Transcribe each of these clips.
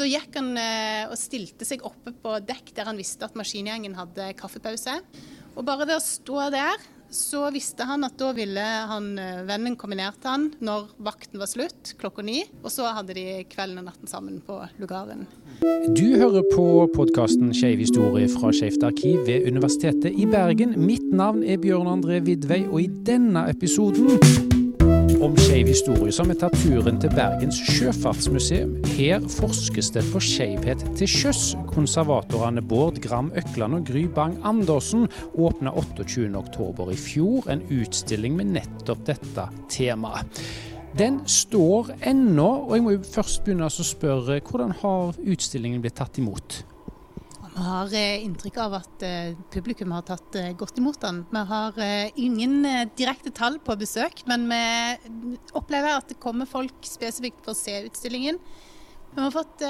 Så gikk han eh, og stilte seg oppe på dekk der han visste at maskingjengen hadde kaffepause. Og bare ved å stå der, så visste han at da ville han, eh, vennen til han når vakten var slutt, klokka ni. Og så hadde de kvelden og natten sammen på lugaren. Du hører på podkasten Skeiv historie fra Skeivt arkiv ved Universitetet i Bergen. Mitt navn er Bjørn André Vidvei, og i denne episoden om skeiv historie, så har tatt turen til Bergens sjøfartsmuseum. Her forskes det på skeivhet til sjøs. Konservatorene Bård Gram Økland og Gry Bang Andersen åpna 28.10 i fjor en utstilling med nettopp dette temaet. Den står ennå, og jeg må jo først begynne å spørre hvordan har utstillingen blitt tatt imot? Vi har eh, inntrykk av at eh, publikum har tatt eh, godt imot den. Vi har ingen direkte tall på besøk, men vi opplever at det kommer folk spesifikt for å se utstillingen. Vi har fått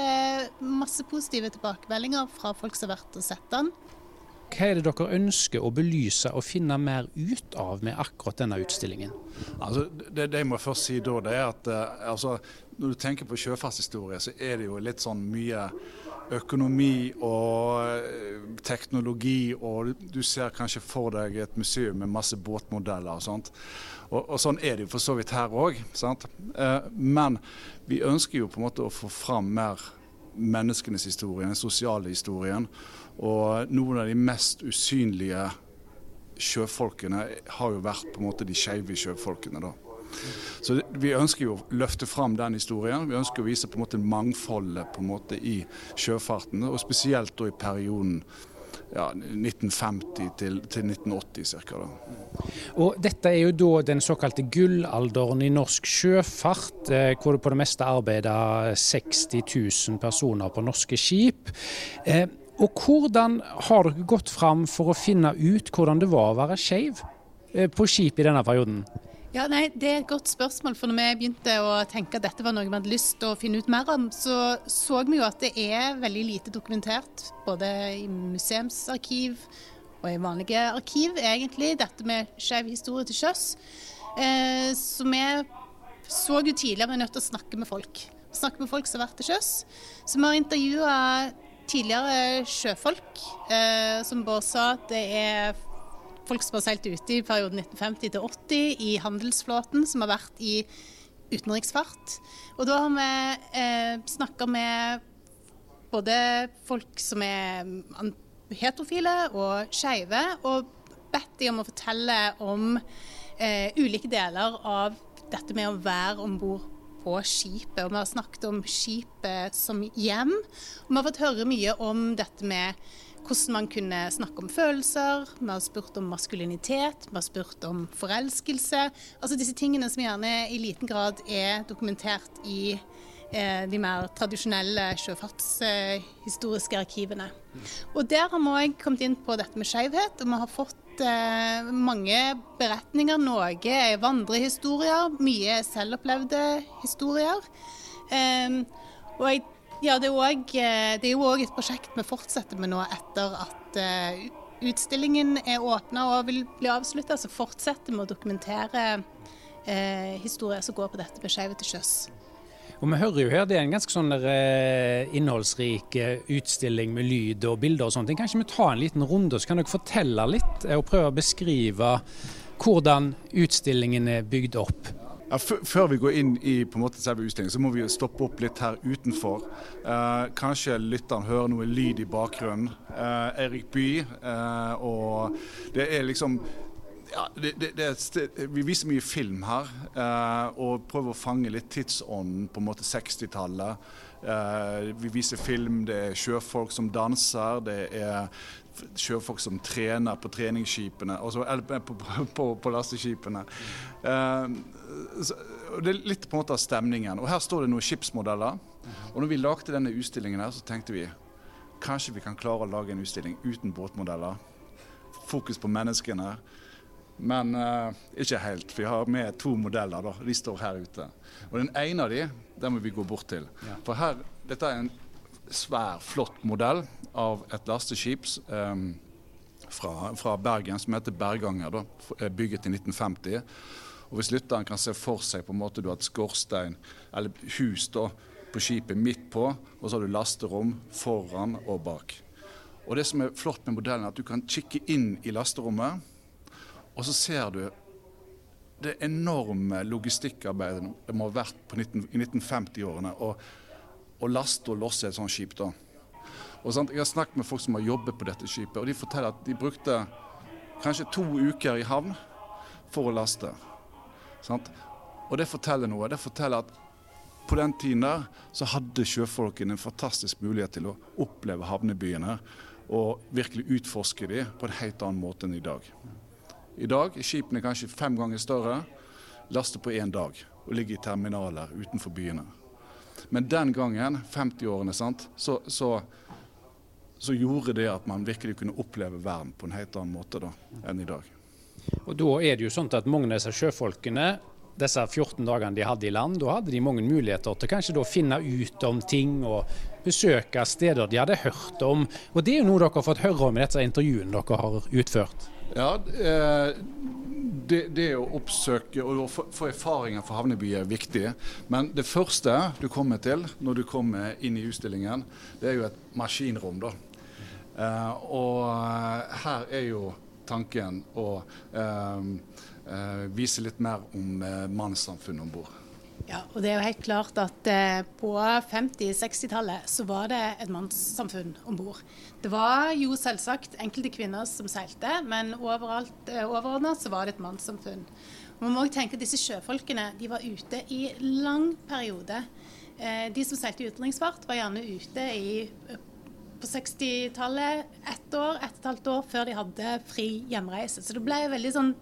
masse positive tilbakemeldinger fra folk som har vært og sett den. Hva er det dere ønsker å belyse og finne mer ut av med akkurat denne utstillingen? Altså, det, det, jeg må først si da, det er at altså, når du tenker på sjøfartshistorie, så er det jo litt sånn mye økonomi og eh, teknologi, og du ser kanskje for deg et museum med masse båtmodeller og sånt. Og, og sånn er det jo for så vidt her òg. Eh, men vi ønsker jo på en måte å få fram mer menneskenes historie, den sosiale historien. Og noen av de mest usynlige sjøfolkene har jo vært på en måte de skeive sjøfolkene. da. Så Vi ønsker jo å løfte fram den historien. Vi ønsker å vise på en måte mangfoldet på en måte i sjøfarten, og spesielt da i perioden ja, 1950 til, til 1980 ca. Og Dette er jo da den såkalte gullalderen i norsk sjøfart, eh, hvor det på det meste arbeider 60 000 personer på norske skip. Eh, og Hvordan har dere gått fram for å finne ut hvordan det var å være skeiv eh, på skip i denne perioden? Ja, nei, Det er et godt spørsmål. for når vi begynte å tenke at dette var noe vi hadde lyst til å finne ut mer om, så så vi jo at det er veldig lite dokumentert. Både i museumsarkiv og i vanlige arkiv, egentlig. Dette med skeiv historie til sjøs. Eh, så vi så jo tidligere vi er nødt til å snakke med folk. Snakke med folk som har vært til sjøs. Så vi har intervjua tidligere sjøfolk, eh, som bare sa at det er folk som har seilt ute i perioden 1950 til 80 i handelsflåten, som har vært i utenriksfart. Og da har vi eh, snakka med både folk som er heterofile og skeive, og bedt de om å fortelle om eh, ulike deler av dette med å være om bord på skipet. Og vi har snakket om skipet som hjem. Og vi har fått høre mye om dette med hvordan man kunne snakke om følelser. Vi har spurt om maskulinitet, vi har spurt om forelskelse. Altså disse tingene som gjerne i liten grad er dokumentert i eh, de mer tradisjonelle sjøfartshistoriske arkivene. Og der har vi òg kommet inn på dette med skeivhet, og vi har fått eh, mange beretninger. Noe er vandrehistorier, mye er selvopplevde historier. Eh, og jeg ja, det er, eh, jo òg et prosjekt vi fortsetter med nå etter at uh, utstillingen er åpna og vil bli avslutta. Så fortsetter vi å dokumentere eh, historier som går på dette med skeive til sjøs. Og Vi hører jo her det er en ganske sånn der, uh, innholdsrik utstilling med lyd og bilder og sånne ting. Kanskje vi tar en liten runde, så kan dere fortelle litt og prøve å beskrive hvordan utstillingen er bygd opp? Ja, før vi går inn i på en måte selve utstillingen, så må vi stoppe opp litt her utenfor. Eh, kanskje lytteren hører noe lyd i bakgrunnen. Eh, Erik Bye. Eh, og det er liksom ja, det, det, det, vi viser mye film her, eh, og prøver å fange litt tidsånden på en måte 60-tallet. Eh, vi viser film, det er sjøfolk som danser, det er sjøfolk som trener på treningsskipene, altså, eller på, på, på lasteskipene. Uh, det er litt på en måte av stemningen. Og her står det noen skipsmodeller. Og når vi lagde denne utstillingen her, så tenkte vi kanskje vi kan klare å lage en utstilling uten båtmodeller. Fokus på menneskene. Men uh, ikke helt. Vi har med to modeller. da, De står her ute. Og den ene av de, den må vi gå bort til. For her, dette er en svær, flott modell av et lasteskip um, fra, fra, Bergen som heter Berganger, da, bygget i 1950. Og Hvis lytteren kan se for seg på en måte du har et skorstein, eller hus da, på skipet midt på, og så har du lasterom foran og bak. Og Det som er flott med modellen, er at du kan kikke inn i lasterommet, og så ser du det enorme logistikkarbeidet det må ha vært 19, i 1950-årene å laste og losse et sånt skip. da. Og sant? Jeg har snakket med folk som har jobbet på dette skipet, og de forteller at de brukte kanskje to uker i havn for å laste. Sant? Og det forteller noe. Det forteller at på den tiden der så hadde sjøfolkene en fantastisk mulighet til å oppleve havnebyene og virkelig utforske dem på en helt annen måte enn i dag. I dag er skipene kanskje fem ganger større, laster på én dag og ligger i terminaler utenfor byene. Men den gangen, 50-årene, så, så, så, gjorde det at man virkelig kunne oppleve verden på en helt annen måte da, enn i dag. Og Da er det jo sånn at mange av disse sjøfolkene disse 14 dagene de hadde i land, da hadde de mange muligheter til kanskje da finne ut om ting og besøke steder de hadde hørt om. Og Det er jo noe dere har fått høre om i disse intervjuene dere har utført. Ja, eh, det, det å oppsøke og få erfaringer fra havneby er viktig. Men det første du kommer til når du kommer inn i utstillingen, det er jo et maskinrom. da. Eh, og her er jo tanken å eh, vise litt mer om mannssamfunnet om bord. Ja, og det er jo helt klart at eh, på 50-60-tallet så var det et mannssamfunn om bord. Det var jo selvsagt enkelte kvinner som seilte, men overalt eh, overordna så var det et mannssamfunn. Man må også tenke at disse sjøfolkene de var ute i lang periode. Eh, de som seilte utenriksfart, var gjerne ute i på 60-tallet ett år, ett og et halvt år før de hadde fri hjemreise. Så det ble veldig sånn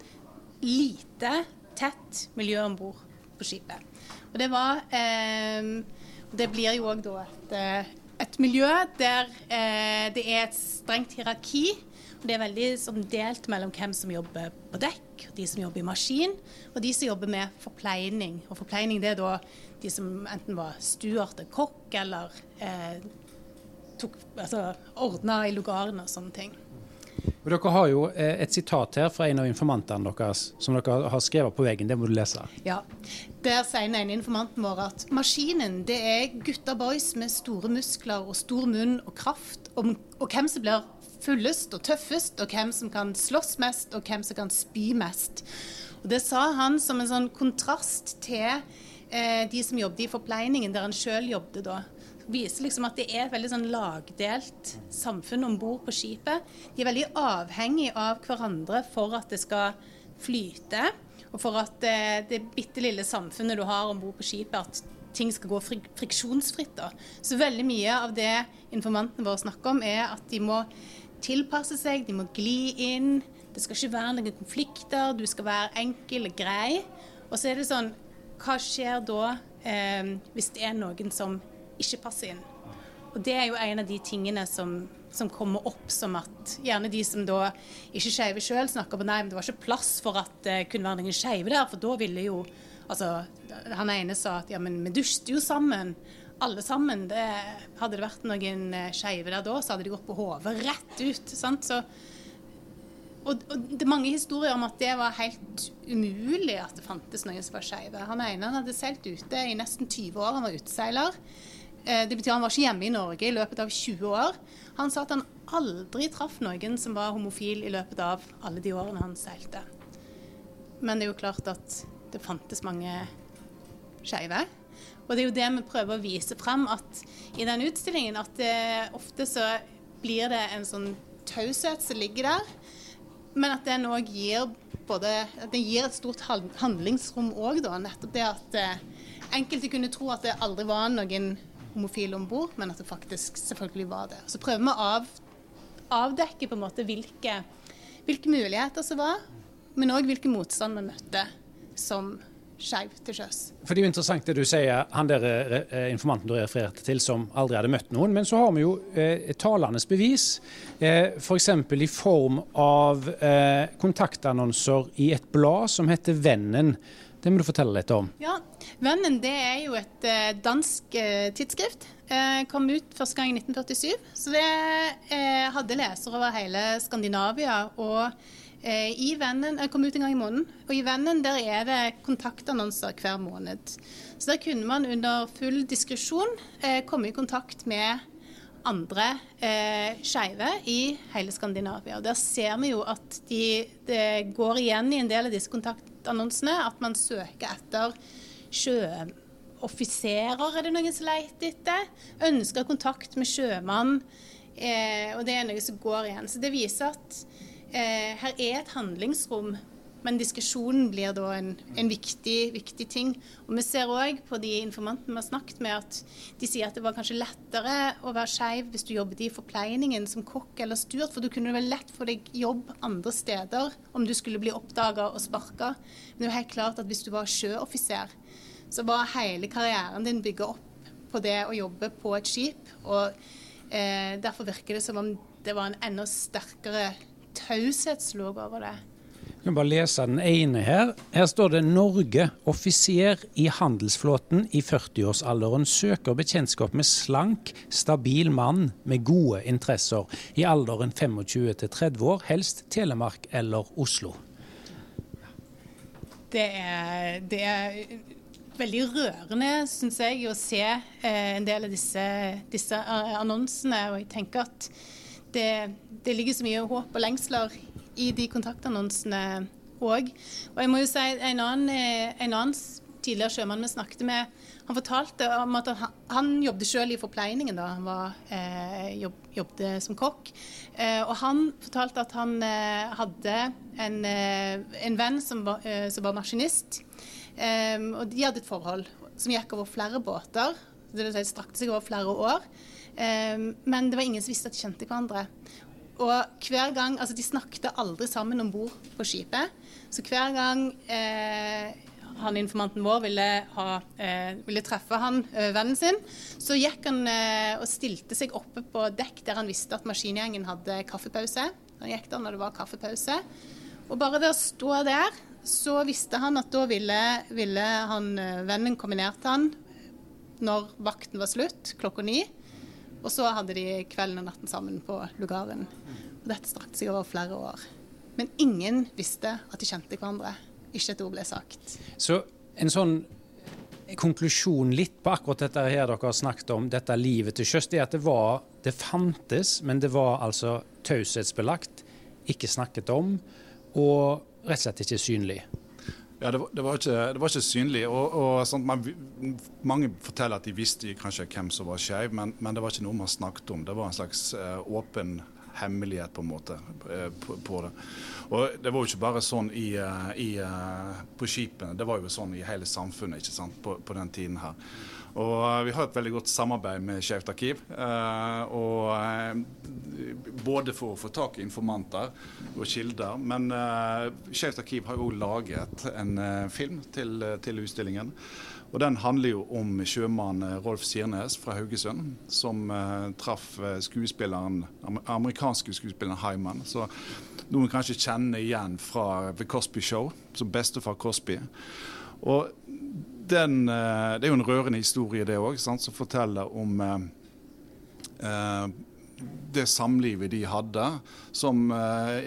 lite, tett miljø om bord på skipet. Og det var eh, Det blir jo òg da et, eh, et, miljø der eh, det er et strengt hierarki. og Det er veldig sånn, delt mellom hvem som jobber på dekk, de som jobber i maskin, og de som jobber med forpleining. Og forpleining det er da de som enten var stuart eller kokk, eller eh, altså, ordna i lugaren og sånne ting. Og Dere har jo eh, et sitat her fra en av informantene deres som dere har skrevet på veggen. Det må du lese. Ja. Der sier den informanten vår at maskinen det er gutta boys med store muskler og stor munn og kraft, og, og hvem som blir fullest og tøffest, og hvem som kan slåss mest, og hvem som kan spy mest. Og Det sa han som en sånn kontrast til eh, de som jobbet i forpleiningen, der han sjøl jobbet da viser liksom at det er et veldig sånn lagdelt samfunn om bord på skipet. De er veldig avhengige av hverandre for at det skal flyte, og for at det, eh, det bitte lille samfunnet du har om bord på skipet, at ting skal gå frik friksjonsfritt. Da. Så veldig mye av det informantene våre snakker om, er at de må tilpasse seg, de må gli inn. Det skal ikke være noen konflikter, du skal være enkel og grei. Og så er det sånn Hva skjer da eh, hvis det er noen som ikke passer inn. Og Det er jo en av de tingene som, som kommer opp som at gjerne de som da ikke skeive sjøl, snakker på nei, men det var ikke plass for at det kunne være noen skeive der, for da ville jo Altså, han ene sa at ja, men vi dusjte jo sammen. Alle sammen. Det, hadde det vært noen eh, skeive der da, så hadde de gått på hodet rett ut. sant? Så og, og, det er mange historier om at det var helt umulig at det fantes noen som var skeive. Han ene han hadde seilt ute i nesten 20 år, han var uteseiler. Eh, det betyr han var ikke hjemme i Norge i løpet av 20 år. Han sa at han aldri traff noen som var homofil i løpet av alle de årene han seilte. Men det er jo klart at det fantes mange skeive. Og det er jo det vi prøver å vise frem at i den utstillingen, at det, ofte så blir det en sånn taushet som ligger der. Men at den òg gir både at den gir et stort handlingsrom òg, da. Nettopp det at eh, enkelte kunne tro at det aldri var noen homofile om bord, men at det faktisk selvfølgelig var det. Så prøver vi å av, avdekke på en måte hvilke, hvilke muligheter som var, men òg hvilken motstand vi møtte som skeiv til sjøs. For Det er jo interessant det du sier, han der eh, informanten du refererte til som aldri hadde møtt noen. Men så har vi jo eh, talende bevis, eh, f.eks. For i form av eh, kontaktannonser i et blad som heter Vennen. Det må du fortelle litt om. Ja, Vennen det er jo et eh, dansk eh, tidsskrift. Eh, kom ut første gang i 1947. Så det hadde lesere over hele Skandinavia. Og I Vennen, Jeg kom ut en gang i måneden, og i Vennen der er det kontaktannonser hver måned. Så der kunne man under full diskresjon eh, komme i kontakt med andre eh, skeive i hele Skandinavia. Og Der ser vi jo at de, det går igjen i en del av disse kontaktannonsene at man søker etter sjøoffiserer, er det noen som leter etter. Ønsker kontakt med sjømann. Eh, og det er noe som går igjen. Så det viser at eh, her er et handlingsrom, men diskusjonen blir da en, en viktig, viktig, ting. Og Vi ser òg på de informantene vi har snakket med, at de sier at det var kanskje lettere å være skeiv hvis du jobbet i forpleiningen som kokk eller sturt, for du kunne vel lett få deg jobb andre steder om du skulle bli oppdaga og sparka. Men det er jo helt klart at hvis du var sjøoffiser, så var hele karrieren din bygga opp på det å jobbe på et skip. og eh, Derfor virker det som om det var en enda sterkere taushetslov over det. Jeg kan bare lese den ene her. Her står det 'Norge. Offiser i handelsflåten i 40-årsalderen søker bekjentskap med slank, stabil mann med gode interesser i alderen 25 til 30 år, helst Telemark eller Oslo'. Det er, det er veldig rørende, syns jeg, å se eh, en del av disse, disse annonsene. Og jeg tenker at det, det, ligger så mye håp og lengsler i de kontaktannonsene òg. Og jeg må jo si en annen, eh, en annen tidligere sjømann vi snakket med, han fortalte om at han, han jobbet selv i forpleiningen da han var, eh, jobb, jobbet som kokk. Eh, og han fortalte at han eh, hadde en, eh, en, venn som var, eh, som var maskinist. og de hadde et forhold som gikk over flere båter. Det strakte seg over flere år. men det var ingen som visste at de kjente hverandre. Og hver gang, altså De snakket aldri sammen om bord på skipet. Så hver gang eh, han informanten vår ville, ha, eh, ville treffe han, eh, vennen sin, så gikk han eh, og stilte seg oppe på dekk der han visste at maskingjengen hadde kaffepause. Han gikk der når det var kaffepause. Og bare ved å stå der, så visste han at da ville, ville han, eh, vennen kombinert han når vakten var slutt, klokka ni. Og så hadde de kvelden og natten sammen på lugaren. Og dette strakte seg over flere år. Men ingen visste at de kjente hverandre. Ikke et ord ble sagt. Så en sånn konklusjon litt på akkurat dette her dere har snakket om, dette livet til sjøs, det er at det var Det fantes, men det var altså taushetsbelagt, ikke snakket om, og rett og slett ikke synlig. Ja, det var, det var, ikke, det var ikke, synlig. og, og sånn, man, Mange forteller at de visste kanskje hvem som var skeiv, men, men, det var ikke noe man snakket om. Det var en slags uh, åpen hemmelighet på en måte uh, på, på, det. Og Det var jo ikke bare sånn i, uh, i, på skipene, det var jo sånn i hele samfunnet ikke sant, på, på den tiden her. Og eh, vi har et veldig godt samarbeid med Skeivt arkiv. Eh, eh, både for å få tak i informanter og kilder, men Skeivt arkiv har jo laget en film til, til utstillingen. Og Den handler jo om sjømann Rolf Sirnes fra Haugesund, som traff skuespilleren, amerikanske skuespilleren Hyman. Så noen kanskje kjenner igjen fra The Cosby Show, som bestefar Cosby. Og den, eh, det er jo en rørende historie, det òg, som forteller om eh, eh det samlivet de hadde, som uh,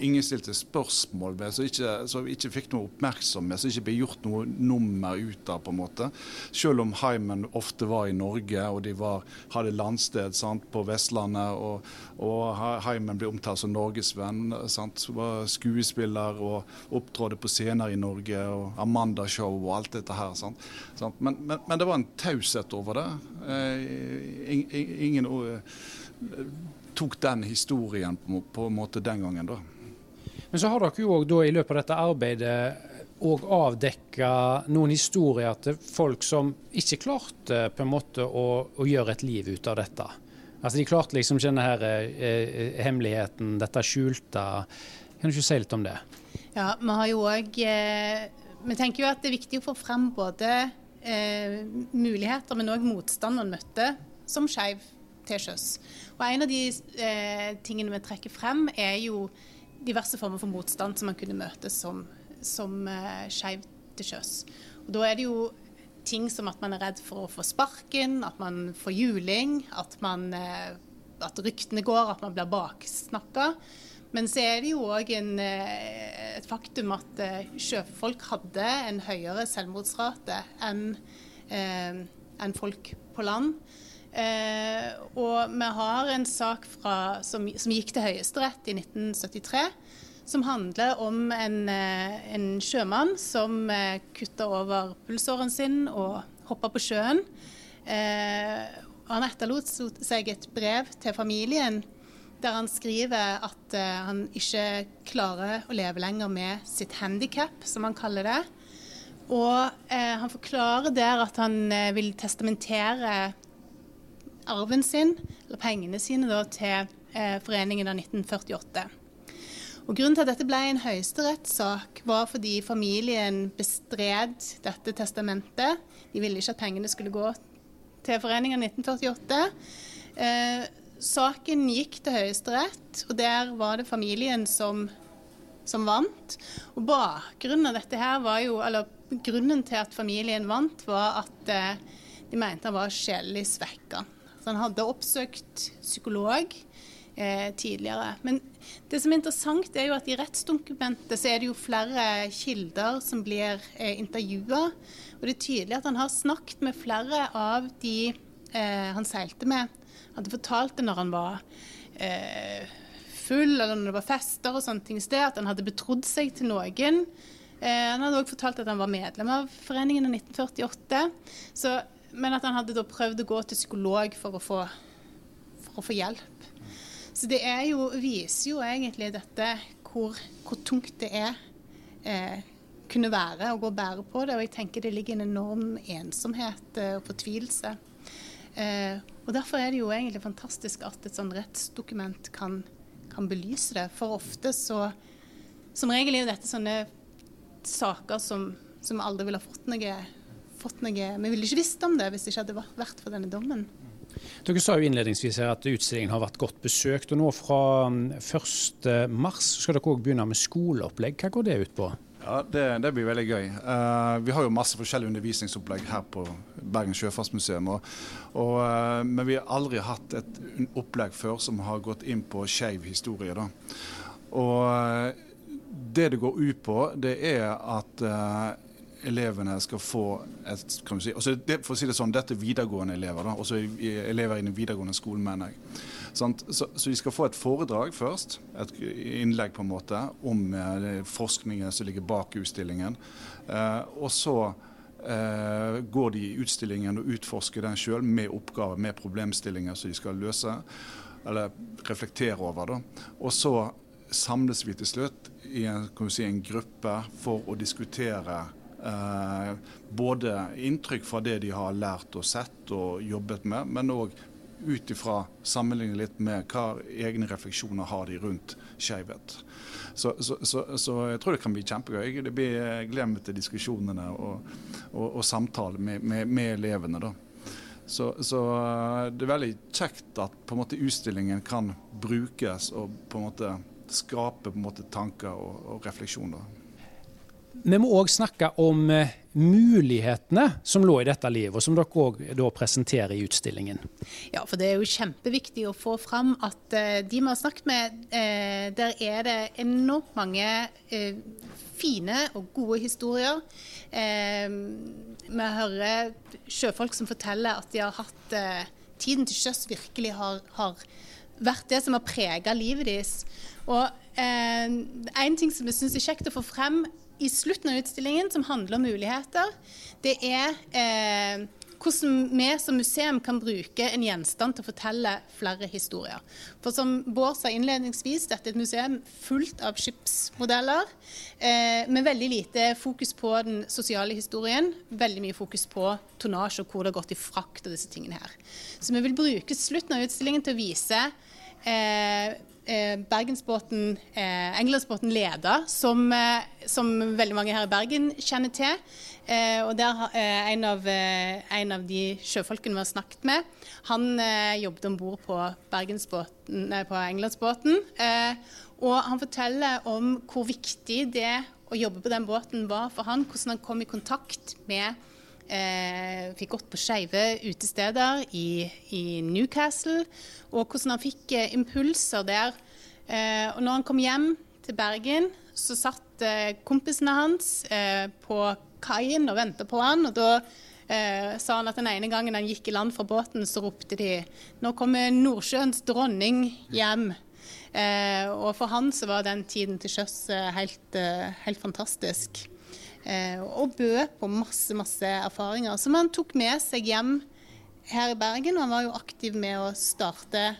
ingen stilte spørsmål ved, som ikke, ikke fikk noe oppmerksomhet, som ikke ble gjort noe nummer ut av. på en måte. Selv om Hyman ofte var i Norge, og de var, hadde landsted sant, på Vestlandet, og, og Hyman ble omtalt som norgesvenn. Var skuespiller og opptrådte på scener i Norge, og Amanda-show og alt dette her. Sant? Sant? Men, men, men, det var en taushet over det. ingen, ingen tok den historien på, på en måte den gangen, da. Men så har dere jo òg i løpet av dette arbeidet og avdekka noen historier til folk som ikke klarte på en måte å, å, gjøre et liv ut av dette. Altså De klarte liksom ikke denne her, eh, eh, hemmeligheten, dette skjulte. Kan du ikke si litt om det? Ja, Vi har jo òg eh, Vi tenker jo at det er viktig å få frem både eh, muligheter, men òg motstand man møtte som skeiv til sjøs. Og En av de eh, tingene vi trekker frem, er jo diverse former for motstand som man kunne møte som, som eh, skeiv til sjøs. Og Da er det jo ting som at man er redd for å få sparken, at man får juling, at, man, eh, at ryktene går, at man blir baksnakka. Men så er det jo òg et faktum at sjøfolk hadde en høyere selvmordsrate enn enn folk på land. Eh, og vi har en sak fra, som, som, gikk til Høyesterett i 1973, som handler om en, eh, en sjømann som eh, kutta over pulsåren sin og hoppa på sjøen. Eh, han etterlot seg et brev til familien der han skriver at eh, han ikke klarer å leve lenger med sitt handikap, som han kaller det. Og eh, han forklarer der at han eh, vil testamentere arven sin, eller pengene sine, da, til eh, foreningen av 1948. Og Grunnen til at dette ble en høyesterettssak, var fordi familien bestred dette testamentet. De ville ikke at pengene skulle gå til foreningen av 1948. Eh, saken gikk til Høyesterett, og der var det familien som, som vant. Og bakgrunnen av dette her var jo, eller Grunnen til at familien vant, var at eh, de mente han var sjelelig svekka. Han hadde oppsøkt psykolog eh, tidligere. Men det som er interessant, er jo at i rettsdokumentet så er det jo flere kilder som blir eh, intervjua. Og det er tydelig at han har snakket med flere av de eh, han seilte med. Hadde fortalt det når han var eh, full, eller når det var fester og sånne ting sted, at han hadde betrodd seg til noen. Eh, han hadde også fortalt at han var medlem av foreningen i 1948. Så, men at han hadde da prøvd å gå til psykolog for å få, for å få hjelp. Så det jo, viser jo egentlig dette hvor, hvor tungt det er eh, kunne være å gå og bære på det. Og jeg tenker det ligger en enorm ensomhet eh, og fortvilelse. Eh, og Derfor er det jo egentlig fantastisk at et sånt rettsdokument kan, kan belyse det. For ofte så Som regel er jo dette sånne saker som, som aldri ville fått noe, fått noe Vi ville ikke visst om det hvis det ikke hadde vært for denne dommen. Dere sa jo innledningsvis her at utstillingen har vært godt besøkt. og Nå fra 1.3 um, skal dere òg begynne med skoleopplegg. Hva går det ut på? Ja, det, det blir veldig gøy. Uh, vi har jo masse forskjellige undervisningsopplegg her på Bergen sjøfartsmuseum. Og, og, uh, men vi har aldri hatt et opplegg før som har gått inn på skeiv historie. Da. Og uh, det det går ut på, det er at uh, elevene skal få et kan si, altså det, For å si det sånn, dette er videregående elever. da, også elever i den videregående skolen, mener jeg. Så, så, de skal få et foredrag først, et innlegg på en måte, om uh, forskningen som ligger bak utstillingen. Eh, og så uh, går de i utstillingen og utforsker den sjøl med oppgaver, med problemstillinger som de skal løse, eller reflektere over. da. Og så samles vi til slutt i en, si, en gruppe for å diskutere eh, både inntrykk fra det de har lært og sett og jobbet med, men òg ut ifra sammenligne litt med hva egne refleksjoner har de rundt skeivhet. Så, så, så, så, jeg tror det kan bli kjempegøy. Det blir glemt til diskusjonene og, og, og samtaler med, med, med, elevene. da. Så, så, det er veldig kjekt at på en måte utstillingen kan brukes og på en måte skape på en måte tanker og, og refleksjoner. Vi må òg snakke om eh, mulighetene som lå i dette livet, og som dere òg presenterer i utstillingen. Ja, for det er jo kjempeviktig å få fram at uh, de vi har snakket med, der er det enormt mange fine og gode historier. vi hører sjøfolk som forteller at de har hatt tiden til sjøs virkelig har, har vært det som har prega livet deres. Og eh, En ting som jeg syns er kjekt å få frem i slutten av utstillingen, som handler om muligheter, det er eh, hvordan vi som museum kan bruke en gjenstand til å fortelle flere historier. For som Bård sa innledningsvis, dette er et museum fullt av skipsmodeller, eh, med veldig lite fokus på den sosiale historien. Veldig mye fokus på tonnasje og hvor det har gått i frakt og disse tingene her. Så vi vil bruke slutten av utstillingen til å vise eh, Bergensbåten, eh, Englandsbåten Leda, som, eh, som, veldig mange her i Bergen kjenner til. Eh, og der eh, en av, eh, en, av, de sjøfolkene vi har snakket med, han jobbet om bord på, på Englandsbåten. og han forteller om hvor viktig det å jobbe på den båten var for han, hvordan han kom i kontakt med Eh, fikk gått på skeive utesteder i, i, Newcastle. Og hvordan han fikk eh, impulser der Eh, og når han kom hjem til Bergen, så satt eh, kompisene hans eh, på kaien og venta på han. og da eh, sa han at den ene gangen han gikk i land fra båten, så ropte de 'Nå kommer Nordsjøens dronning hjem'. Og for han så var den tiden til sjøs helt, helt, fantastisk. Eh, og bød på masse, masse erfaringer som han tok med seg hjem her i Bergen. Og han var jo aktiv med å starte,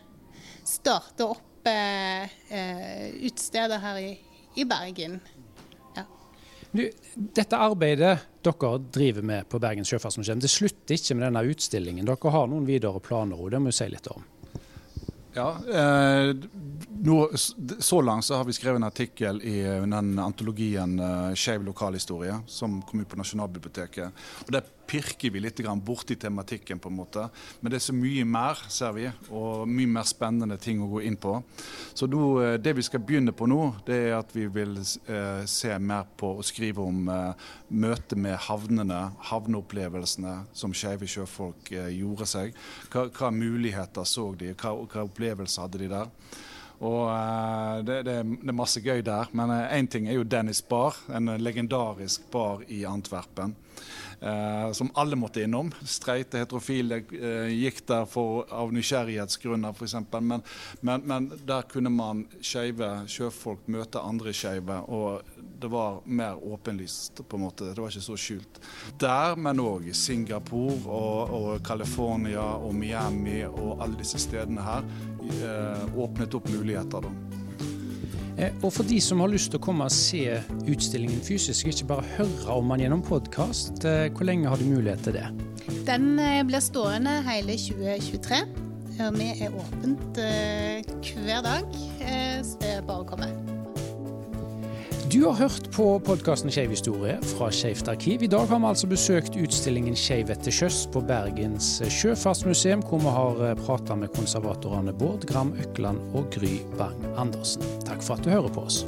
starte opp eh, utesteder her i, i Bergen. Du, dette arbeidet dere driver med på Bergens sjøfartsmuseum, det slutter ikke med denne utstillingen. Dere har noen videre planer, og det må du si litt om. Ja, eh, nå, Så langt så har vi skrevet en artikkel i den antologien eh, Skeiv lokalhistorie, som kom ut på Nasjonalbiblioteket. Og Der pirker vi litt borti tematikken, på en måte. Men det er så mye mer, ser vi, og mye mer spennende ting å gå inn på. Så nå, eh, det vi skal begynne på nå, det er at vi vil eh, se mer på og skrive om eh, møtet med havnene, havneopplevelsene som skeive sjøfolk eh, gjorde seg. Hva, hva, muligheter så de, hva, hva opplevelser hadde de der? Og det, det, det, er masse gøy der. Men én ting er jo Dennis Bar, en legendarisk bar i Antwerpen som alle måtte innom. Streite heterofile eh, gikk der for, av nysgjerrighetsgrunner f.eks. Men, men, men der kunne man skeive sjøfolk møte andre skeive, og det var mer åpenlyst, på en måte. Det var ikke så skjult. Der, men òg i Singapore og, og California og Miami og alle disse stedene her, eh, åpnet opp muligheter. da. Eh, og for de som har lyst til å komme og se utstillingen fysisk, ikke bare høre om den gjennom podkast, eh, hvor lenge har du mulighet til det? Den eh, blir stående hele 2023. Vi er åpent hver dag, så det er bare å komme. Du har hørt på podkasten Skeiv historie fra Skeivt arkiv. I dag har vi altså besøkt utstillingen Skeivhet til sjøs på Bergens sjøfartsmuseum, hvor vi har eh, prata med konservatorene Bård Gram Økland og Gry Bang Andersen. Takk for at du hører på oss.